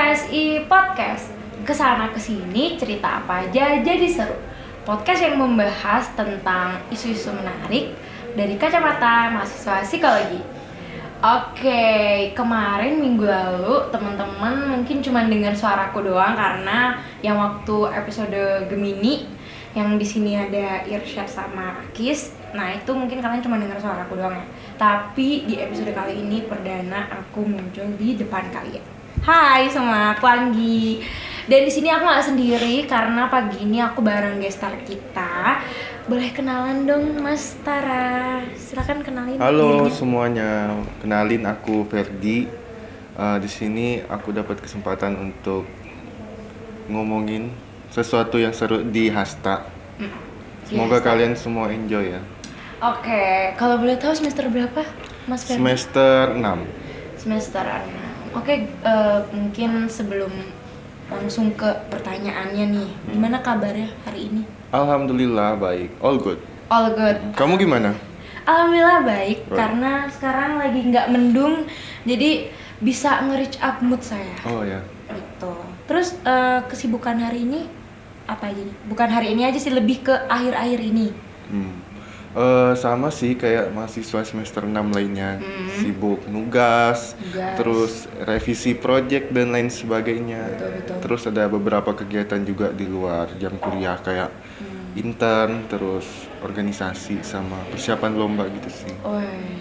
VSI Podcast. Ke sana ke sini cerita apa aja jadi seru. Podcast yang membahas tentang isu-isu menarik dari kacamata mahasiswa psikologi. Oke, kemarin minggu lalu teman-teman mungkin cuma dengar suaraku doang karena yang waktu episode Gemini yang di sini ada Irsyad sama Akis. Nah, itu mungkin kalian cuma dengar suaraku doang ya. Tapi di episode kali ini perdana aku muncul di depan kalian. Hai semua, aku Anggi. Dan di sini aku nggak sendiri karena pagi ini aku bareng gestar kita. Boleh kenalan dong, Mas Tara. Silakan kenalin. Halo dirinya. semuanya, kenalin aku Ferdi. Eh, di sini aku dapat kesempatan untuk ngomongin sesuatu yang seru di Hasta. Semoga Hasta. kalian semua enjoy ya. Oke, kalau boleh tahu semester berapa, Mas Ferdi? Semester 6. semester 6 Oke, eh, mungkin sebelum langsung ke pertanyaannya nih, gimana kabarnya hari ini? Alhamdulillah baik, all good. All good. Kamu gimana? Alhamdulillah baik, Right. karena sekarang lagi nggak mendung, jadi bisa nge-reach up mood saya. Oh ya. Gitu. Terus eh, kesibukan hari ini apa aja nih? Bukan hari ini aja sih, lebih ke akhir-akhir ini. Hmm. Eh, sama sih kayak mahasiswa semester 6 lainnya, Hmm. sibuk nugas, Nugas. terus revisi project dan lain sebagainya. Betul, betul. Terus ada beberapa kegiatan juga di luar jam kuliah kayak Hmm. intern, terus organisasi sama persiapan lomba gitu sih. Wih,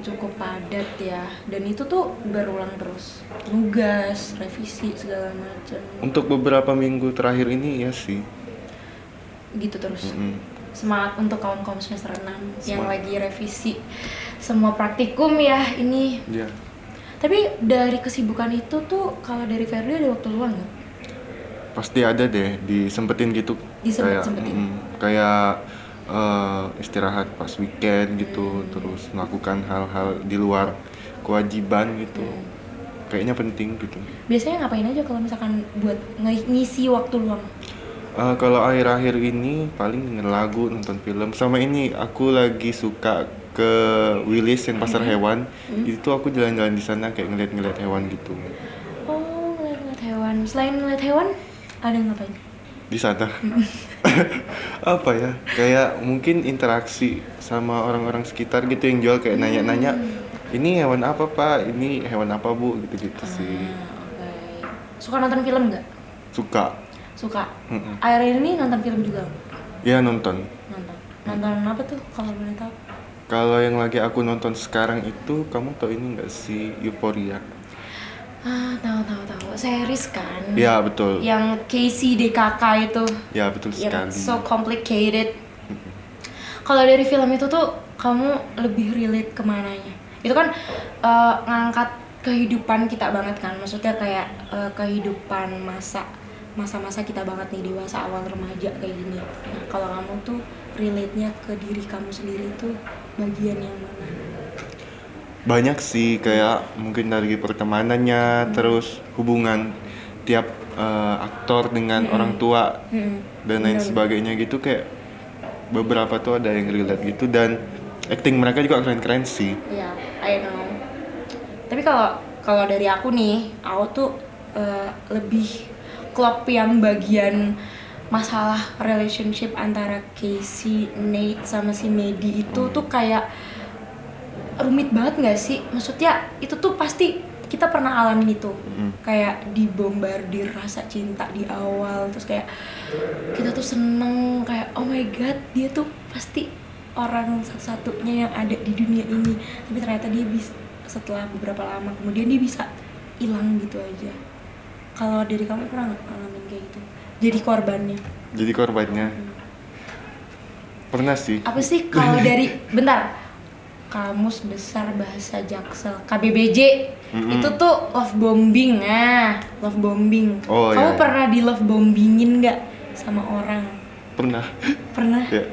cukup padat ya. Dan itu tuh berulang terus. Nugas, revisi segala macam. Untuk beberapa minggu terakhir ini ya sih. Gitu terus. Mm-mm. Semangat untuk kawan-kawan semester 6 yang Semangat. lagi revisi semua praktikum ya ini. Ya. Tapi dari kesibukan itu tuh kalau dari Ferdi ada waktu luang nggak? Pasti ada deh disempetin gitu. Disempet-sempetin. mm, kayak eh, istirahat pas weekend gitu, terus melakukan hal-hal di luar kewajiban gitu. Hmm. Kayaknya penting gitu. Biasanya ngapain aja kalau misalkan buat ngisi waktu luang? Eh, kalau akhir-akhir ini paling denger lagu, nonton film. Sama ini aku lagi suka ke Willis yang pasar hewan. Itu aku jalan-jalan di sana kayak ngeliat-ngeliat hewan gitu. Oh, ngeliat-ngeliat hewan. Selain ngeliat hewan, ada ngapain? Di sana. Apa ya? Kayak mungkin interaksi sama orang-orang sekitar gitu yang jual kayak nanya-nanya, "Ini hewan apa, Pak? Ini hewan apa, Bu?" gitu-gitu sih. Ah, oke. Suka nonton film nggak? Suka. Suka. Mm-mm. Akhir ini nonton film juga nggak? Ya nonton. nonton. Nonton apa tuh kalau boleh tahu? Kalau yang lagi aku nonton sekarang itu, kamu tau ini nggak sih Euphoria? Ah, tahu tahu tahu. Series kan? Ya betul. Yang Casey DKK itu Ya betul yang sekali. so complicated. Kalau dari film itu tuh kamu lebih relate ke mananya? Itu kan eh, ngangkat kehidupan kita banget kan, maksudnya kayak eh, kehidupan masa masa-masa kita banget nih dewasa awal remaja kayak gini. Nah, kalau kamu tuh relate-nya ke diri kamu sendiri tuh bagian yang mana? Banyak sih kayak mungkin dari pertemanannya, terus hubungan tiap eh, aktor dengan orang tua Hmm. dan lain Bener. sebagainya gitu kayak beberapa tuh ada yang relate gitu dan acting mereka juga keren-keren sih. Iya, I know. Tapi kalau kalau dari aku nih, aku tuh eh, lebih klop yang bagian masalah relationship antara Casey, Nate sama si Medi itu tuh kayak rumit banget nggak sih? Maksudnya itu tuh pasti kita pernah alamin itu Mm. kayak dibombardir rasa cinta di awal terus kayak kita tuh seneng kayak oh my god dia tuh pasti orang satu-satunya yang ada di dunia ini tapi ternyata dia bisa setelah beberapa lama kemudian dia bisa hilang gitu aja kalau dari kamu pernah nggak ngalamin kayak gitu jadi korbannya Jadi korbannya pernah sih. apa sih kalau dari bentar kamus besar bahasa jaksel KBBJ Mm-mm. itu tuh love bombing ah love bombing Oh, kamu iya, iya. pernah di love bombingin nggak sama orang Pernah. pernah ya.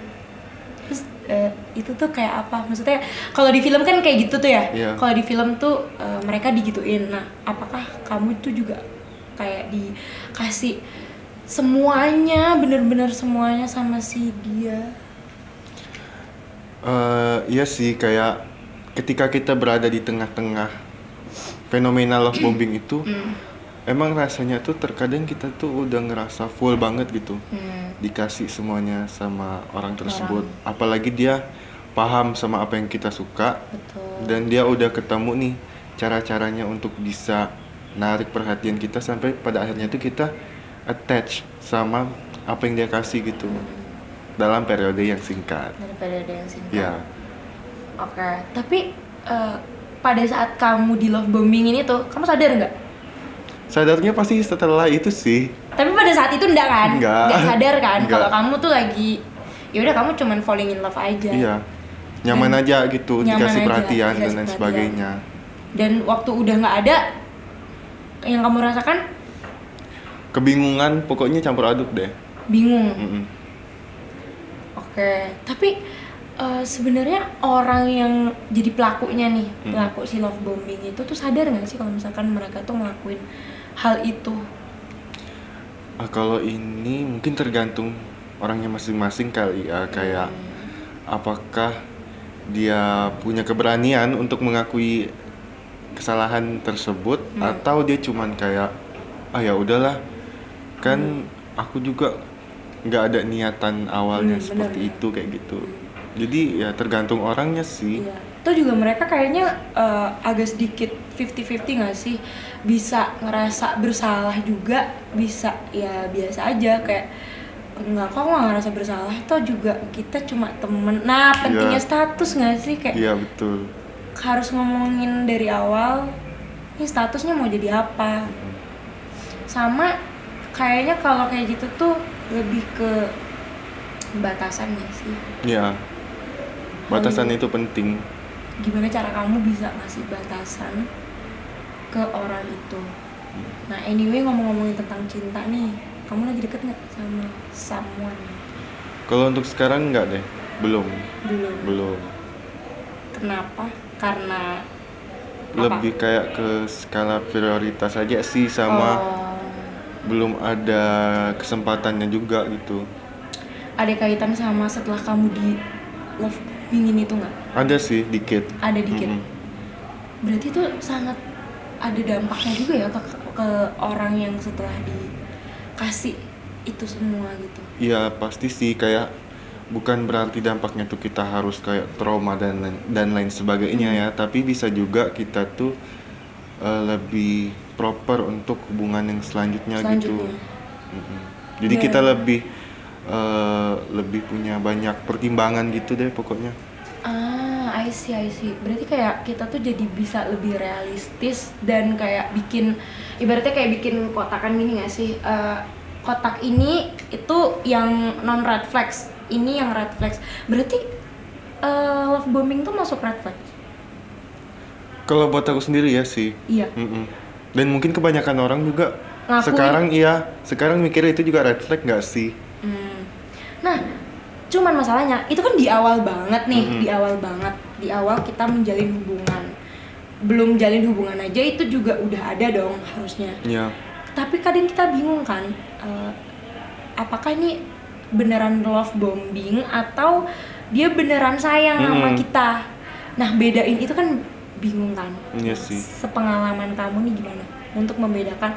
terus eh, itu tuh kayak apa maksudnya kalau di film kan kayak gitu tuh ya Iya. kalau di film tuh eh, mereka digituin nah apakah kamu tuh juga kayak dikasih semuanya bener-bener semuanya sama si dia Eh, iya sih kayak ketika kita berada di tengah-tengah fenomena love bombing itu Hmm. emang rasanya tuh terkadang kita tuh udah ngerasa full banget gitu Hmm. dikasih semuanya sama orang tersebut apalagi dia paham sama apa yang kita suka Betul. dan dia udah ketemu nih cara-caranya untuk bisa narik perhatian kita sampai pada akhirnya tuh kita attach sama apa yang dia kasih gitu dalam periode yang singkat Daripada ada yang singkat. ya Oke, tapi eh, pada saat kamu di love bombing ini tuh, kamu sadar nggak? sadarnya pasti setelah itu sih Tapi pada saat itu enggak kan? Nggak. sadar kan kalau kamu tuh lagi ya udah kamu cuman falling in love aja. iya nyaman Dan aja gitu nyaman dikasih aja, perhatian dan dikasih lain perhatian. sebagainya Dan waktu udah nggak ada yang kamu rasakan kebingungan pokoknya campur aduk deh bingung. Mm-mm. Oke, tapi eh, sebenarnya orang yang jadi pelakunya nih, Hmm. pelaku si love bombing itu tuh sadar nggak sih kalau misalkan mereka tuh ngelakuin hal itu? Ah, kalau ini mungkin tergantung orangnya masing-masing kali ya kayak apakah dia punya keberanian untuk mengakui kesalahan tersebut Hmm. atau dia cuman kayak ah ya udahlah kan Hmm. aku juga nggak ada niatan awalnya Hmm, seperti bener. itu kayak gitu jadi ya tergantung orangnya sih Iya. Itu juga mereka kayaknya eh, agak sedikit 50-50 nggak sih? Bisa ngerasa bersalah juga, bisa ya biasa aja kayak nggak kok nggak ngerasa bersalah toh juga kita cuma temen nah pentingnya Iya. status nggak sih kayak iya betul harus ngomongin dari awal ini statusnya mau jadi apa? Sama kayaknya kalau kayak gitu tuh lebih ke batasan nggak sih. Ya batasan Hmm. itu penting. Gimana cara kamu bisa ngasih batasan ke orang itu? Nah anyway ngomong-ngomongin tentang cinta nih kamu lagi deket nggak sama someone? Kalau untuk sekarang nggak deh belum. Belum. Belum. Kenapa karena apa? lebih kayak ke skala prioritas aja sih sama Oh, belum ada kesempatannya juga gitu. Ada kaitan sama setelah kamu di love bombingin itu nggak? Ada sih dikit. Ada dikit. Mm-mm. berarti itu sangat ada dampaknya juga ya ke, ke orang yang setelah dikasih itu semua gitu? Iya pasti sih. Kayak bukan berarti dampaknya tuh kita harus kayak trauma dan lain- dan lain sebagainya Hmm. ya. Tapi bisa juga kita tuh eh, lebih proper untuk hubungan yang selanjutnya, gitu. Selanjutnya. Mm-mm. jadi Dan- kita lebih eh, lebih punya banyak pertimbangan gitu deh pokoknya. Ah I see I see. Berarti kayak kita tuh jadi bisa lebih realistis dan kayak bikin ibaratnya kayak bikin kotakan gini gak sih? Eh, kotak ini itu yang non red flags ini yang red flags berarti eh, love bombing tuh masuk red flags kalau buat aku sendiri ya sih iya Mm-mm. Dan mungkin kebanyakan orang juga Ngakuin. sekarang iya, sekarang mikirnya itu juga red flag nggak sih? Hmm. Nah, cuman masalahnya itu kan di awal banget nih, Mm-mm. di awal banget, di awal kita menjalin hubungan. Belum jalin hubungan aja itu juga udah ada dong harusnya. Ya, Tapi kadang kita bingung kan, eh, apakah ini beneran love bombing atau dia beneran sayang sama Mm-mm. kita? Nah, bedain itu kan bingung kan. Iya sih. Sepengalaman kamu nih gimana untuk membedakan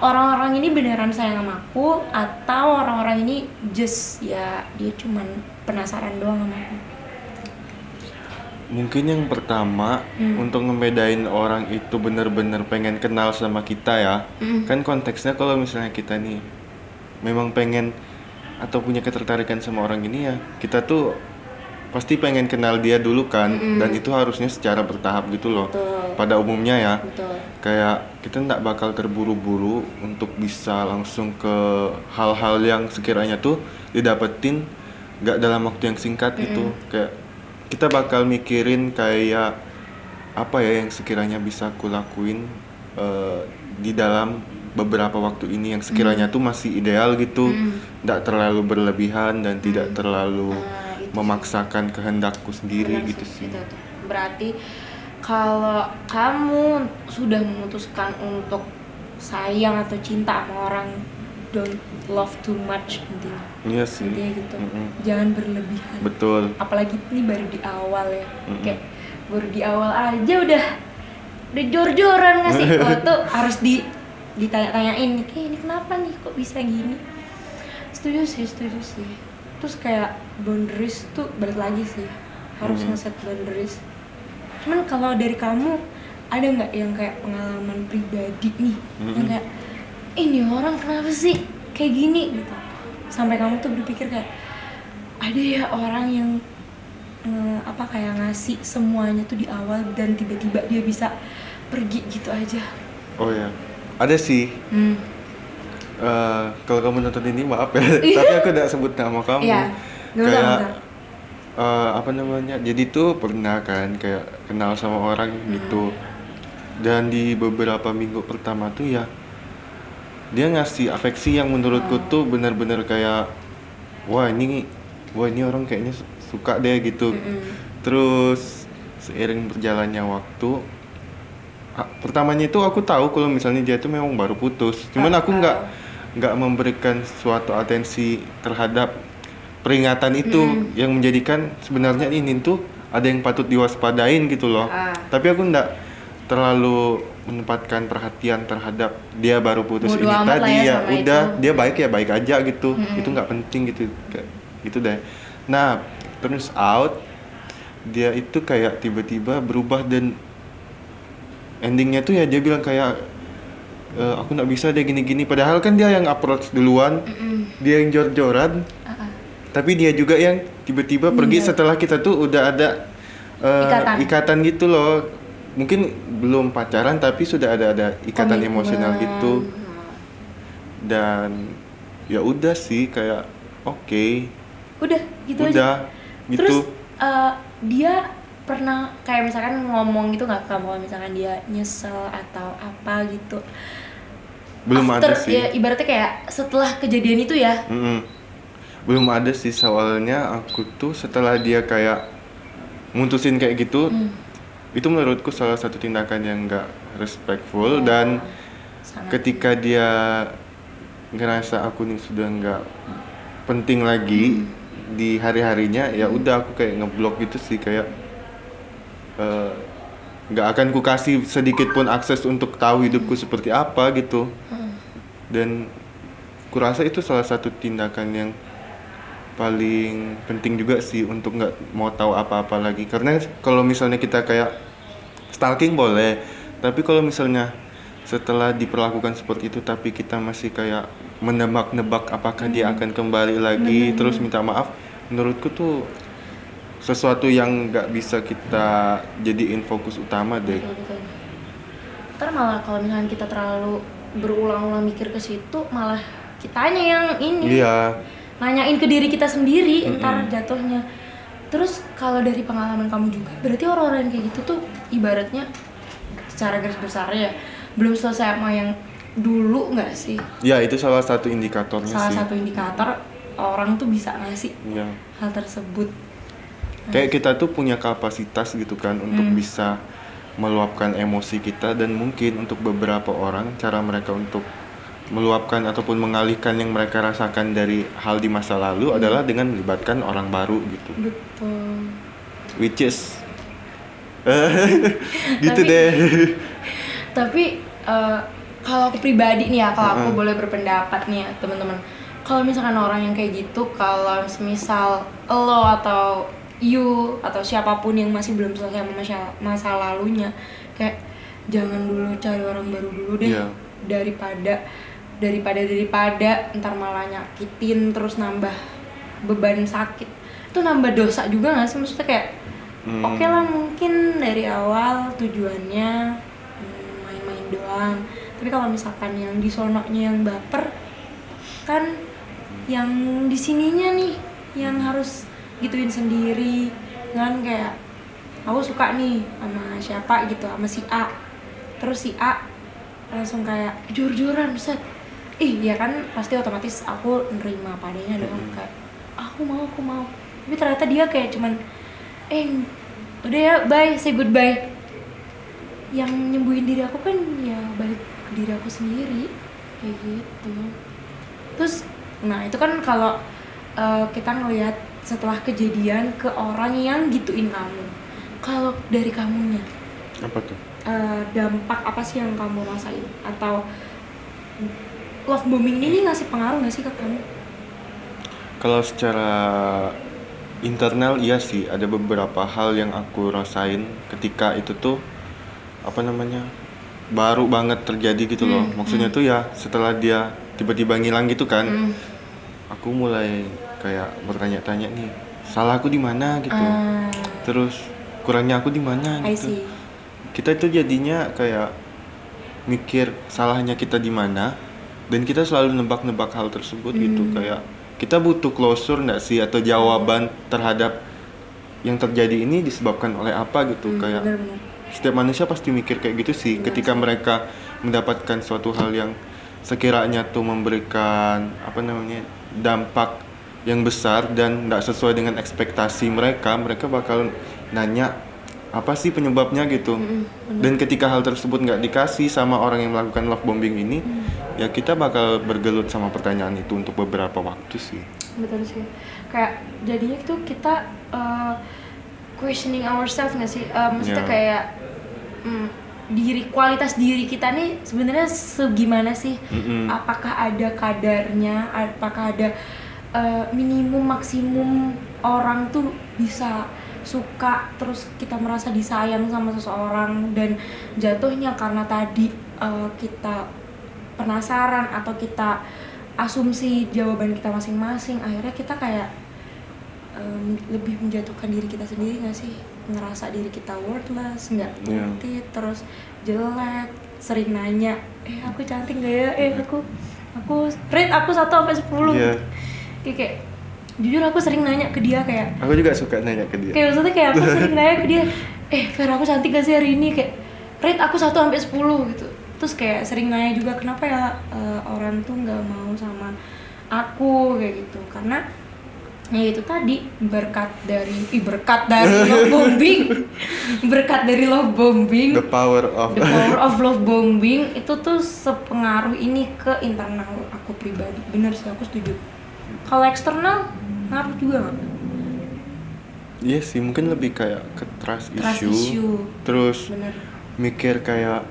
orang-orang ini beneran sayang sama aku atau orang-orang ini just ya dia cuman penasaran doang sama aku. mungkin yang pertama Hmm. untuk ngebedain orang itu bener-bener pengen kenal sama kita ya. Mm. Kan konteksnya kalau misalnya kita nih memang pengen atau punya ketertarikan sama orang ini ya, kita tuh pasti pengen kenal dia dulu kan Mm-mm. dan itu harusnya secara bertahap gitu loh. Betul. Pada umumnya ya. Betul. kayak kita nggak bakal terburu-buru untuk bisa langsung ke hal-hal yang sekiranya tuh didapetin nggak dalam waktu yang singkat gitu kayak kita bakal mikirin kayak apa ya yang sekiranya bisa aku lakuin eh, di dalam beberapa waktu ini yang sekiranya tuh masih ideal gitu Mm. nggak terlalu berlebihan dan tidak terlalu Nah, itu sih. memaksakan kehendakku sendiri Benar gitu sih itu. Berarti kalau kamu sudah memutuskan untuk sayang atau cinta sama orang, don't love too much intinya. iya sih Intinya gitu. Mm-mm. Jangan berlebihan. betul Apalagi ini baru di awal ya. Mm-mm. Kayak baru di awal aja udah udah jor-joran nggak sih? Kalau tuh harus di ditanya-tanyain kayak ini kenapa nih kok bisa gini? Setuju sih setuju sih. Terus kayak boundaries tuh balik lagi sih harus Hmm. ngeset boundaries. Cuman kalau dari kamu ada nggak yang kayak pengalaman pribadi nih yang Mhm. kayak ini orang kenapa sih kayak gini? Gitu. Sampai kamu tuh berpikir kayak ada ya orang yang eh, apa kayak ngasih semuanya tuh di awal dan tiba-tiba dia bisa pergi gitu aja. Oh ya ada sih hmm. Eh, kalau kamu nonton ini maaf ya tapi aku udah sebut nama kamu Iya, nggak usah, kayak eh, apa namanya jadi tuh pernah kan kayak kenal sama orang Hmm. gitu dan di beberapa minggu pertama tuh ya dia ngasih afeksi yang menurutku Oh. tuh benar-benar kayak wah ini wah ini orang kayaknya su- suka deh gitu Mm-mm. terus seiring berjalannya waktu pertamanya itu aku tahu kalau misalnya dia itu memang baru putus cuman aku nggak nggak memberikan suatu atensi terhadap peringatan itu Mm. yang menjadikan sebenarnya ini tuh ada yang patut diwaspadain gitu loh Ah. tapi aku nggak terlalu menempatkan perhatian terhadap dia baru putus Bodo ini tadi ya ya udah itu. dia baik ya baik aja gitu Mm-mm. itu nggak penting gitu gitu deh nah terus out dia itu kayak tiba-tiba berubah dan endingnya tuh ya dia bilang kayak "E, aku nggak bisa deh gini-gini padahal kan dia yang approach duluan Mm-mm. dia yang jor-joran ah. tapi dia juga yang tiba-tiba pergi Iya. setelah kita tuh udah ada eh, Ikatan. ikatan gitu loh mungkin belum pacaran tapi sudah ada ada ikatan Komitmen. emosional gitu dan ya udah sih kayak oke udah gitu aja udah gitu terus eh, dia pernah kayak misalkan ngomong gitu nggak ke kamu kalau misalkan dia nyesel atau apa gitu belum After, ada sih ya ibaratnya kayak setelah kejadian itu ya Mm-mm. belum ada sih soalnya aku tuh setelah dia kayak mutusin kayak gitu Hmm. itu menurutku salah satu tindakan yang enggak respectful Oh, dan sangat. ketika dia ngerasa aku nih sudah nggak penting lagi di hari harinya ya udah aku kayak ngeblok gitu sih kayak eh, nggak akan ku kasih sedikit pun akses untuk tahu hidupku seperti apa gitu Hmm. dan kurasa itu salah satu tindakan yang paling penting juga sih untuk nggak mau tahu apa-apa lagi karena kalau misalnya kita kayak stalking boleh tapi kalau misalnya setelah diperlakukan seperti itu tapi kita masih kayak menebak-nebak apakah dia akan kembali lagi Bener. terus minta maaf menurutku tuh sesuatu yang nggak bisa kita jadiin fokus utama deh Betul, betul. Ntar malah kalau misalkan kita terlalu berulang-ulang mikir ke situ malah kitanya yang ini iya nanyain ke diri kita sendiri Mm-mm. ntar jatuhnya terus kalau dari pengalaman kamu juga berarti orang-orang yang kayak gitu tuh ibaratnya secara garis besar ya belum selesai sama yang dulu nggak sih ya itu salah satu indikatornya salah sih satu indikator orang tuh bisa ngasih Iya. hal tersebut kayak kita tuh punya kapasitas gitu kan untuk Hmm. bisa meluapkan emosi kita dan mungkin untuk beberapa orang cara mereka untuk meluapkan ataupun mengalihkan yang mereka rasakan dari hal di masa lalu adalah dengan melibatkan orang baru gitu. Betul. Which is gitu Tapi- deh. tapi eh, kalau aku pribadi nih ya kalau aku Mm-mm. boleh berpendapat nih ya teman-teman. Kalau misalkan orang yang kayak gitu kalau misal lo atau you atau siapa pun yang masih belum selesai sama masa, masa lalunya kayak jangan dulu cari orang baru dulu deh Iya. daripada daripada daripada ntar malah nyakitin terus nambah beban sakit itu nambah dosa juga nggak sih maksudnya kayak Hmm. Oke lah mungkin dari awal tujuannya hmm, main-main doang. Tapi kalau misalkan yang di sononya yang baper kan yang di sininya nih yang harus gituin sendiri. Kan kayak aku suka nih sama siapa gitu sama si A. Terus si A langsung kayak jor-joran set. Ih ya kan pasti otomatis aku nerima padanya dong Mm-mm. kayak aku mau aku mau. Tapi ternyata dia kayak cuman eh udah ya bye say goodbye. Yang nyembuhin diri aku kan ya balik ke diri aku sendiri kayak gitu. Terus nah itu kan kalau eh, kita ngelihat setelah kejadian ke orang yang gituin kamu. Kalau dari kamunya apa tuh? eh, dampak apa sih yang kamu rasain? Atau love bombing ini ngasih pengaruh nggak sih ke kamu? Kalau secara internal iya sih. Ada beberapa hal yang aku rasain ketika itu tuh apa namanya baru banget terjadi gitu loh. Hmm, Maksudnya tuh ya setelah dia tiba-tiba ngilang gitu kan, Hmm. aku mulai kayak bertanya-tanya nih salah aku di mana? gitu. Ah, Terus kurangnya aku di mana? Gitu. Kita itu jadinya kayak mikir salahnya kita di mana dan kita selalu nebak-nebak hal tersebut gitu. Hmm. kayak kita butuh closure nggak sih? Atau jawaban terhadap yang terjadi ini disebabkan oleh apa gitu. Hmm, kayak bener-bener. setiap manusia pasti mikir kayak gitu sih. Iya ketika mereka mendapatkan suatu hal yang sekiranya tuh memberikan apa namanya dampak yang besar dan tidak sesuai dengan ekspektasi mereka mereka bakal nanya apa sih penyebabnya gitu Mm-mm, bener. dan ketika hal tersebut nggak dikasih sama orang yang melakukan love bombing ini Hmm. ya kita bakal bergelut sama pertanyaan itu untuk beberapa waktu sih betul sih kayak jadinya itu kita uh, questioning ourselves nggak sih Uh, maksudnya Ya. kayak mm, diri kualitas diri kita nih sebenarnya segimana sih Mm-mm. apakah ada kadarnya apakah ada uh, minimum maksimum orang tuh bisa suka terus kita merasa disayang sama seseorang dan jatuhnya karena tadi uh, kita penasaran atau kita asumsi jawaban kita masing-masing akhirnya kita kayak um, lebih menjatuhkan diri kita sendiri nggak sih ngerasa diri kita worthless nggak Iya. worth it, terus jelek sering nanya eh aku cantik nggak ya eh aku aku rate aku satu sampai sepuluh Iya. Kayak, kayak jujur aku sering nanya ke dia kayak aku juga suka nanya ke dia. Kayak maksudnya kayak aku sering nanya ke dia eh Fer aku cantik gak sih hari ini? Kayak rate aku 1 sampai 10 gitu. Terus kayak sering nanya juga kenapa ya eh, orang tuh nggak mau sama aku? Kayak gitu. Karena ya itu tadi berkat dari ih berkat dari love bombing berkat dari love bombing the power of the power of love bombing itu tuh sepengaruh ini ke internal aku pribadi. Bener sih aku setuju kalau eksternal ngaruh juga nggak Iya sih, mungkin lebih kayak ke trust, Trust issue. issue. Terus bener mikir kayak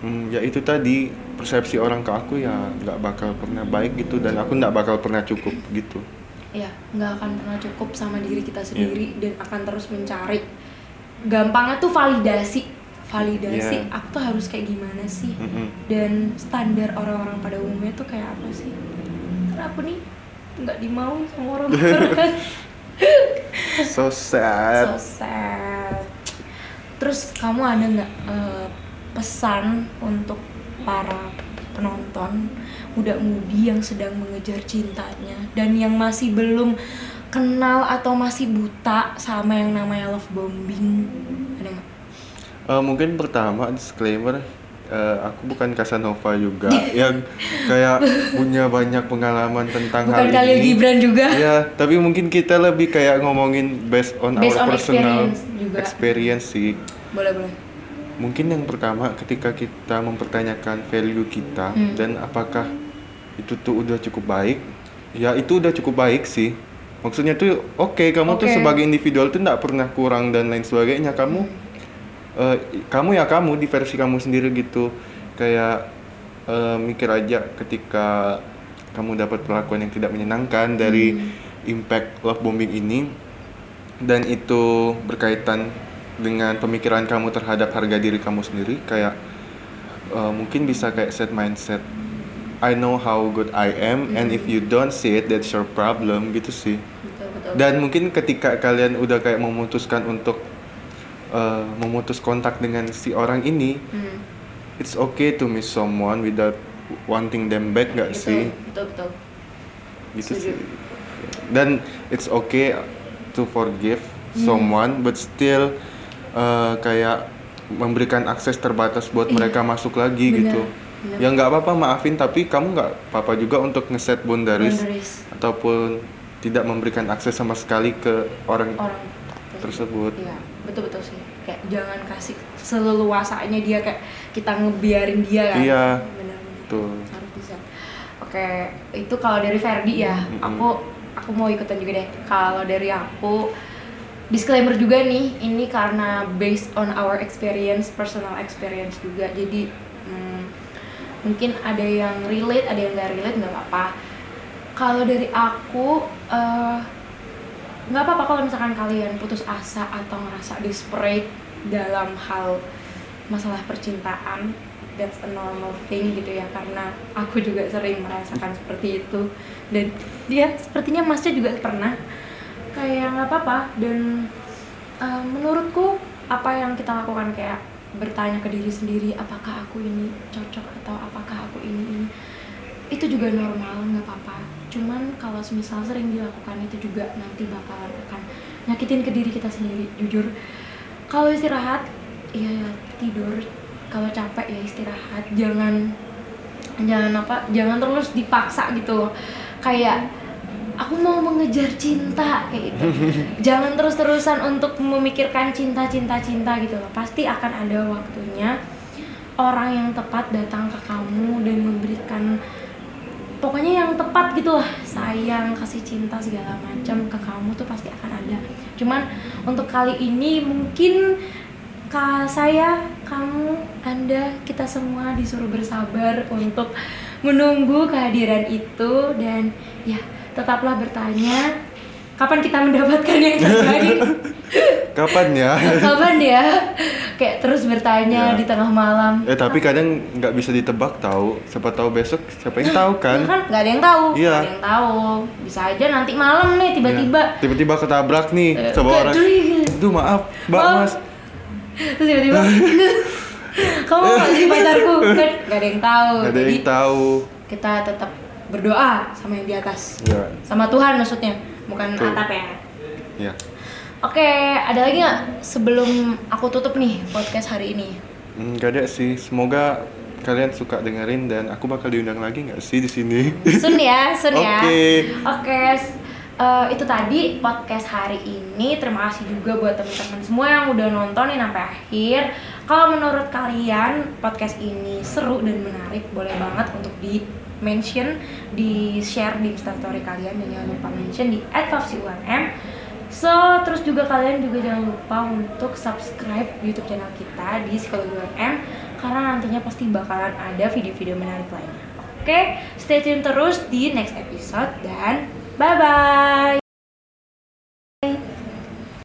hmm, ya itu tadi persepsi orang ke aku ya nggak bakal pernah baik gitu dan aku nggak bakal pernah cukup gitu. ya nggak akan pernah cukup sama diri kita sendiri dan akan terus mencari gampangnya tuh validasi validasi Iya. aku tuh harus kayak gimana sih Mm-mm. dan standar orang-orang pada umumnya tuh kayak apa sih aku nih nggak dimau sama orang. Kan So sad. so sad. Terus kamu ada nggak eh, pesan untuk para penonton muda-mudi yang sedang mengejar cintanya dan yang masih belum kenal atau masih buta sama yang namanya love bombing? Ada nggak? Eh, mungkin pertama disclaimer eh, aku bukan Casanova juga yang kayak punya banyak pengalaman tentang bukan hal Khalil ini. Gibran juga Iya, tapi mungkin kita lebih kayak ngomongin based on Based our on personal experience juga. experience sih. boleh boleh Mungkin yang pertama ketika kita mempertanyakan value kita Hmm. dan apakah itu tuh udah cukup baik, ya itu udah cukup baik sih. Maksudnya tuh oke kamu tuh Oke. sebagai individual tuh nggak pernah kurang dan lain sebagainya. Kamu eh, kamu ya kamu di versi kamu sendiri gitu. Kayak eh, mikir aja ketika kamu dapat perlakuan yang tidak menyenangkan dari impact love bombing ini dan itu berkaitan dengan pemikiran kamu terhadap harga diri kamu sendiri kayak uh, mungkin bisa kayak set mindset I know how good I am and if you don't see it that's your problem gitu sih. Betul betul dan mungkin ketika kalian udah kayak memutuskan untuk uh, memutus kontak dengan si orang ini Hmm, it's okay to miss someone without wanting them back gak sih betul betul gitu Setuju. sih dan it's okay to forgive Hmm. someone but still uh, kayak memberikan akses terbatas buat Iya. mereka masuk lagi Benar, gitu benar. ya nggak apa-apa maafin tapi kamu nggak apa-apa juga untuk ngeset boundaries, Boundaries. ataupun tidak memberikan akses sama sekali ke orang orang tersebut Iya, betul betul sih. Kayak jangan kasih seleluasanya dia kayak kita ngebiarin dia kan. Iya. Benar. tuh Harus bisa. Oke, itu kalau dari Ferdi ya. Mm-mm. Aku aku mau ikutan juga deh. Kalau dari aku disclaimer juga nih, ini karena based on our experience, personal experience juga. Jadi hmm, mungkin ada yang relate ada yang nggak relate nggak apa-apa kalau dari aku eh, nggak apa-apa kalau misalkan kalian putus asa atau ngerasa desperate dalam hal masalah percintaan that's a normal thing gitu ya karena aku juga sering merasakan seperti itu. Dan dia sepertinya masnya juga pernah. Kayak nggak apa-apa. Dan uh, menurutku apa yang kita lakukan kayak bertanya ke diri sendiri apakah aku ini cocok atau apakah aku ini ini itu juga normal cuman kalau semisal sering dilakukan itu juga nanti bakalan akan nyakitin ke diri kita sendiri jujur. Kalau istirahat ya tidur. Kalau capek ya istirahat. Jangan jangan apa jangan terus dipaksa gitu loh. Kayak aku mau mengejar cinta kayak gitu. Jangan terus-terusan untuk memikirkan cinta cinta cinta gitu loh. Pasti akan ada waktunya orang yang tepat datang ke kamu dan memberikan pokoknya yang tepat gitu lah. Sayang kasih cinta segala macam ke kamu tuh pasti akan ada. Cuman untuk kali ini mungkin ka saya kamu anda kita semua disuruh bersabar untuk menunggu kehadiran itu. Dan ya tetaplah bertanya kapan kita mendapatkan yang terbaik Kapan ya? kapan ya kayak terus bertanya Ya. di tengah malam Eh tapi kadang nggak bisa ditebak tahu. Siapa tahu besok siapa yang tahu kan? Ya kan nggak ada yang tahu Iya. nggak ada yang tahu bisa aja nanti malam nih tiba-tiba Ya. Tiba-tiba ketabrak nih Eh, sama orang. Aduh maaf, Mbak Maaf. Mas. terus tiba-tiba kamu jadi pacarku kan nggak ada yang tahu Gak ada yang tahu. kita tetap berdoa sama yang di atas Ya, sama Tuhan maksudnya bukan Betul. atap ya ya. Oke ada lagi nggak sebelum aku tutup nih podcast hari ini Hmm, gak ada sih. Semoga kalian suka dengerin dan aku bakal diundang lagi nggak sih di sini? Sun ya, Sun ya. Oke. Oke, eh, itu tadi podcast hari ini. Terima kasih juga buat teman-teman semua yang udah nontonin sampai akhir. Kalau menurut kalian podcast ini seru dan menarik, boleh banget untuk di mention, di share di Instastory kalian dan jangan lupa mention di @fafsiumm. So, terus juga kalian juga jangan lupa untuk subscribe YouTube channel kita di Psikologi UMM karena nantinya pasti bakalan ada video-video menarik lainnya. Oke, stay tune terus di next episode dan bye bye.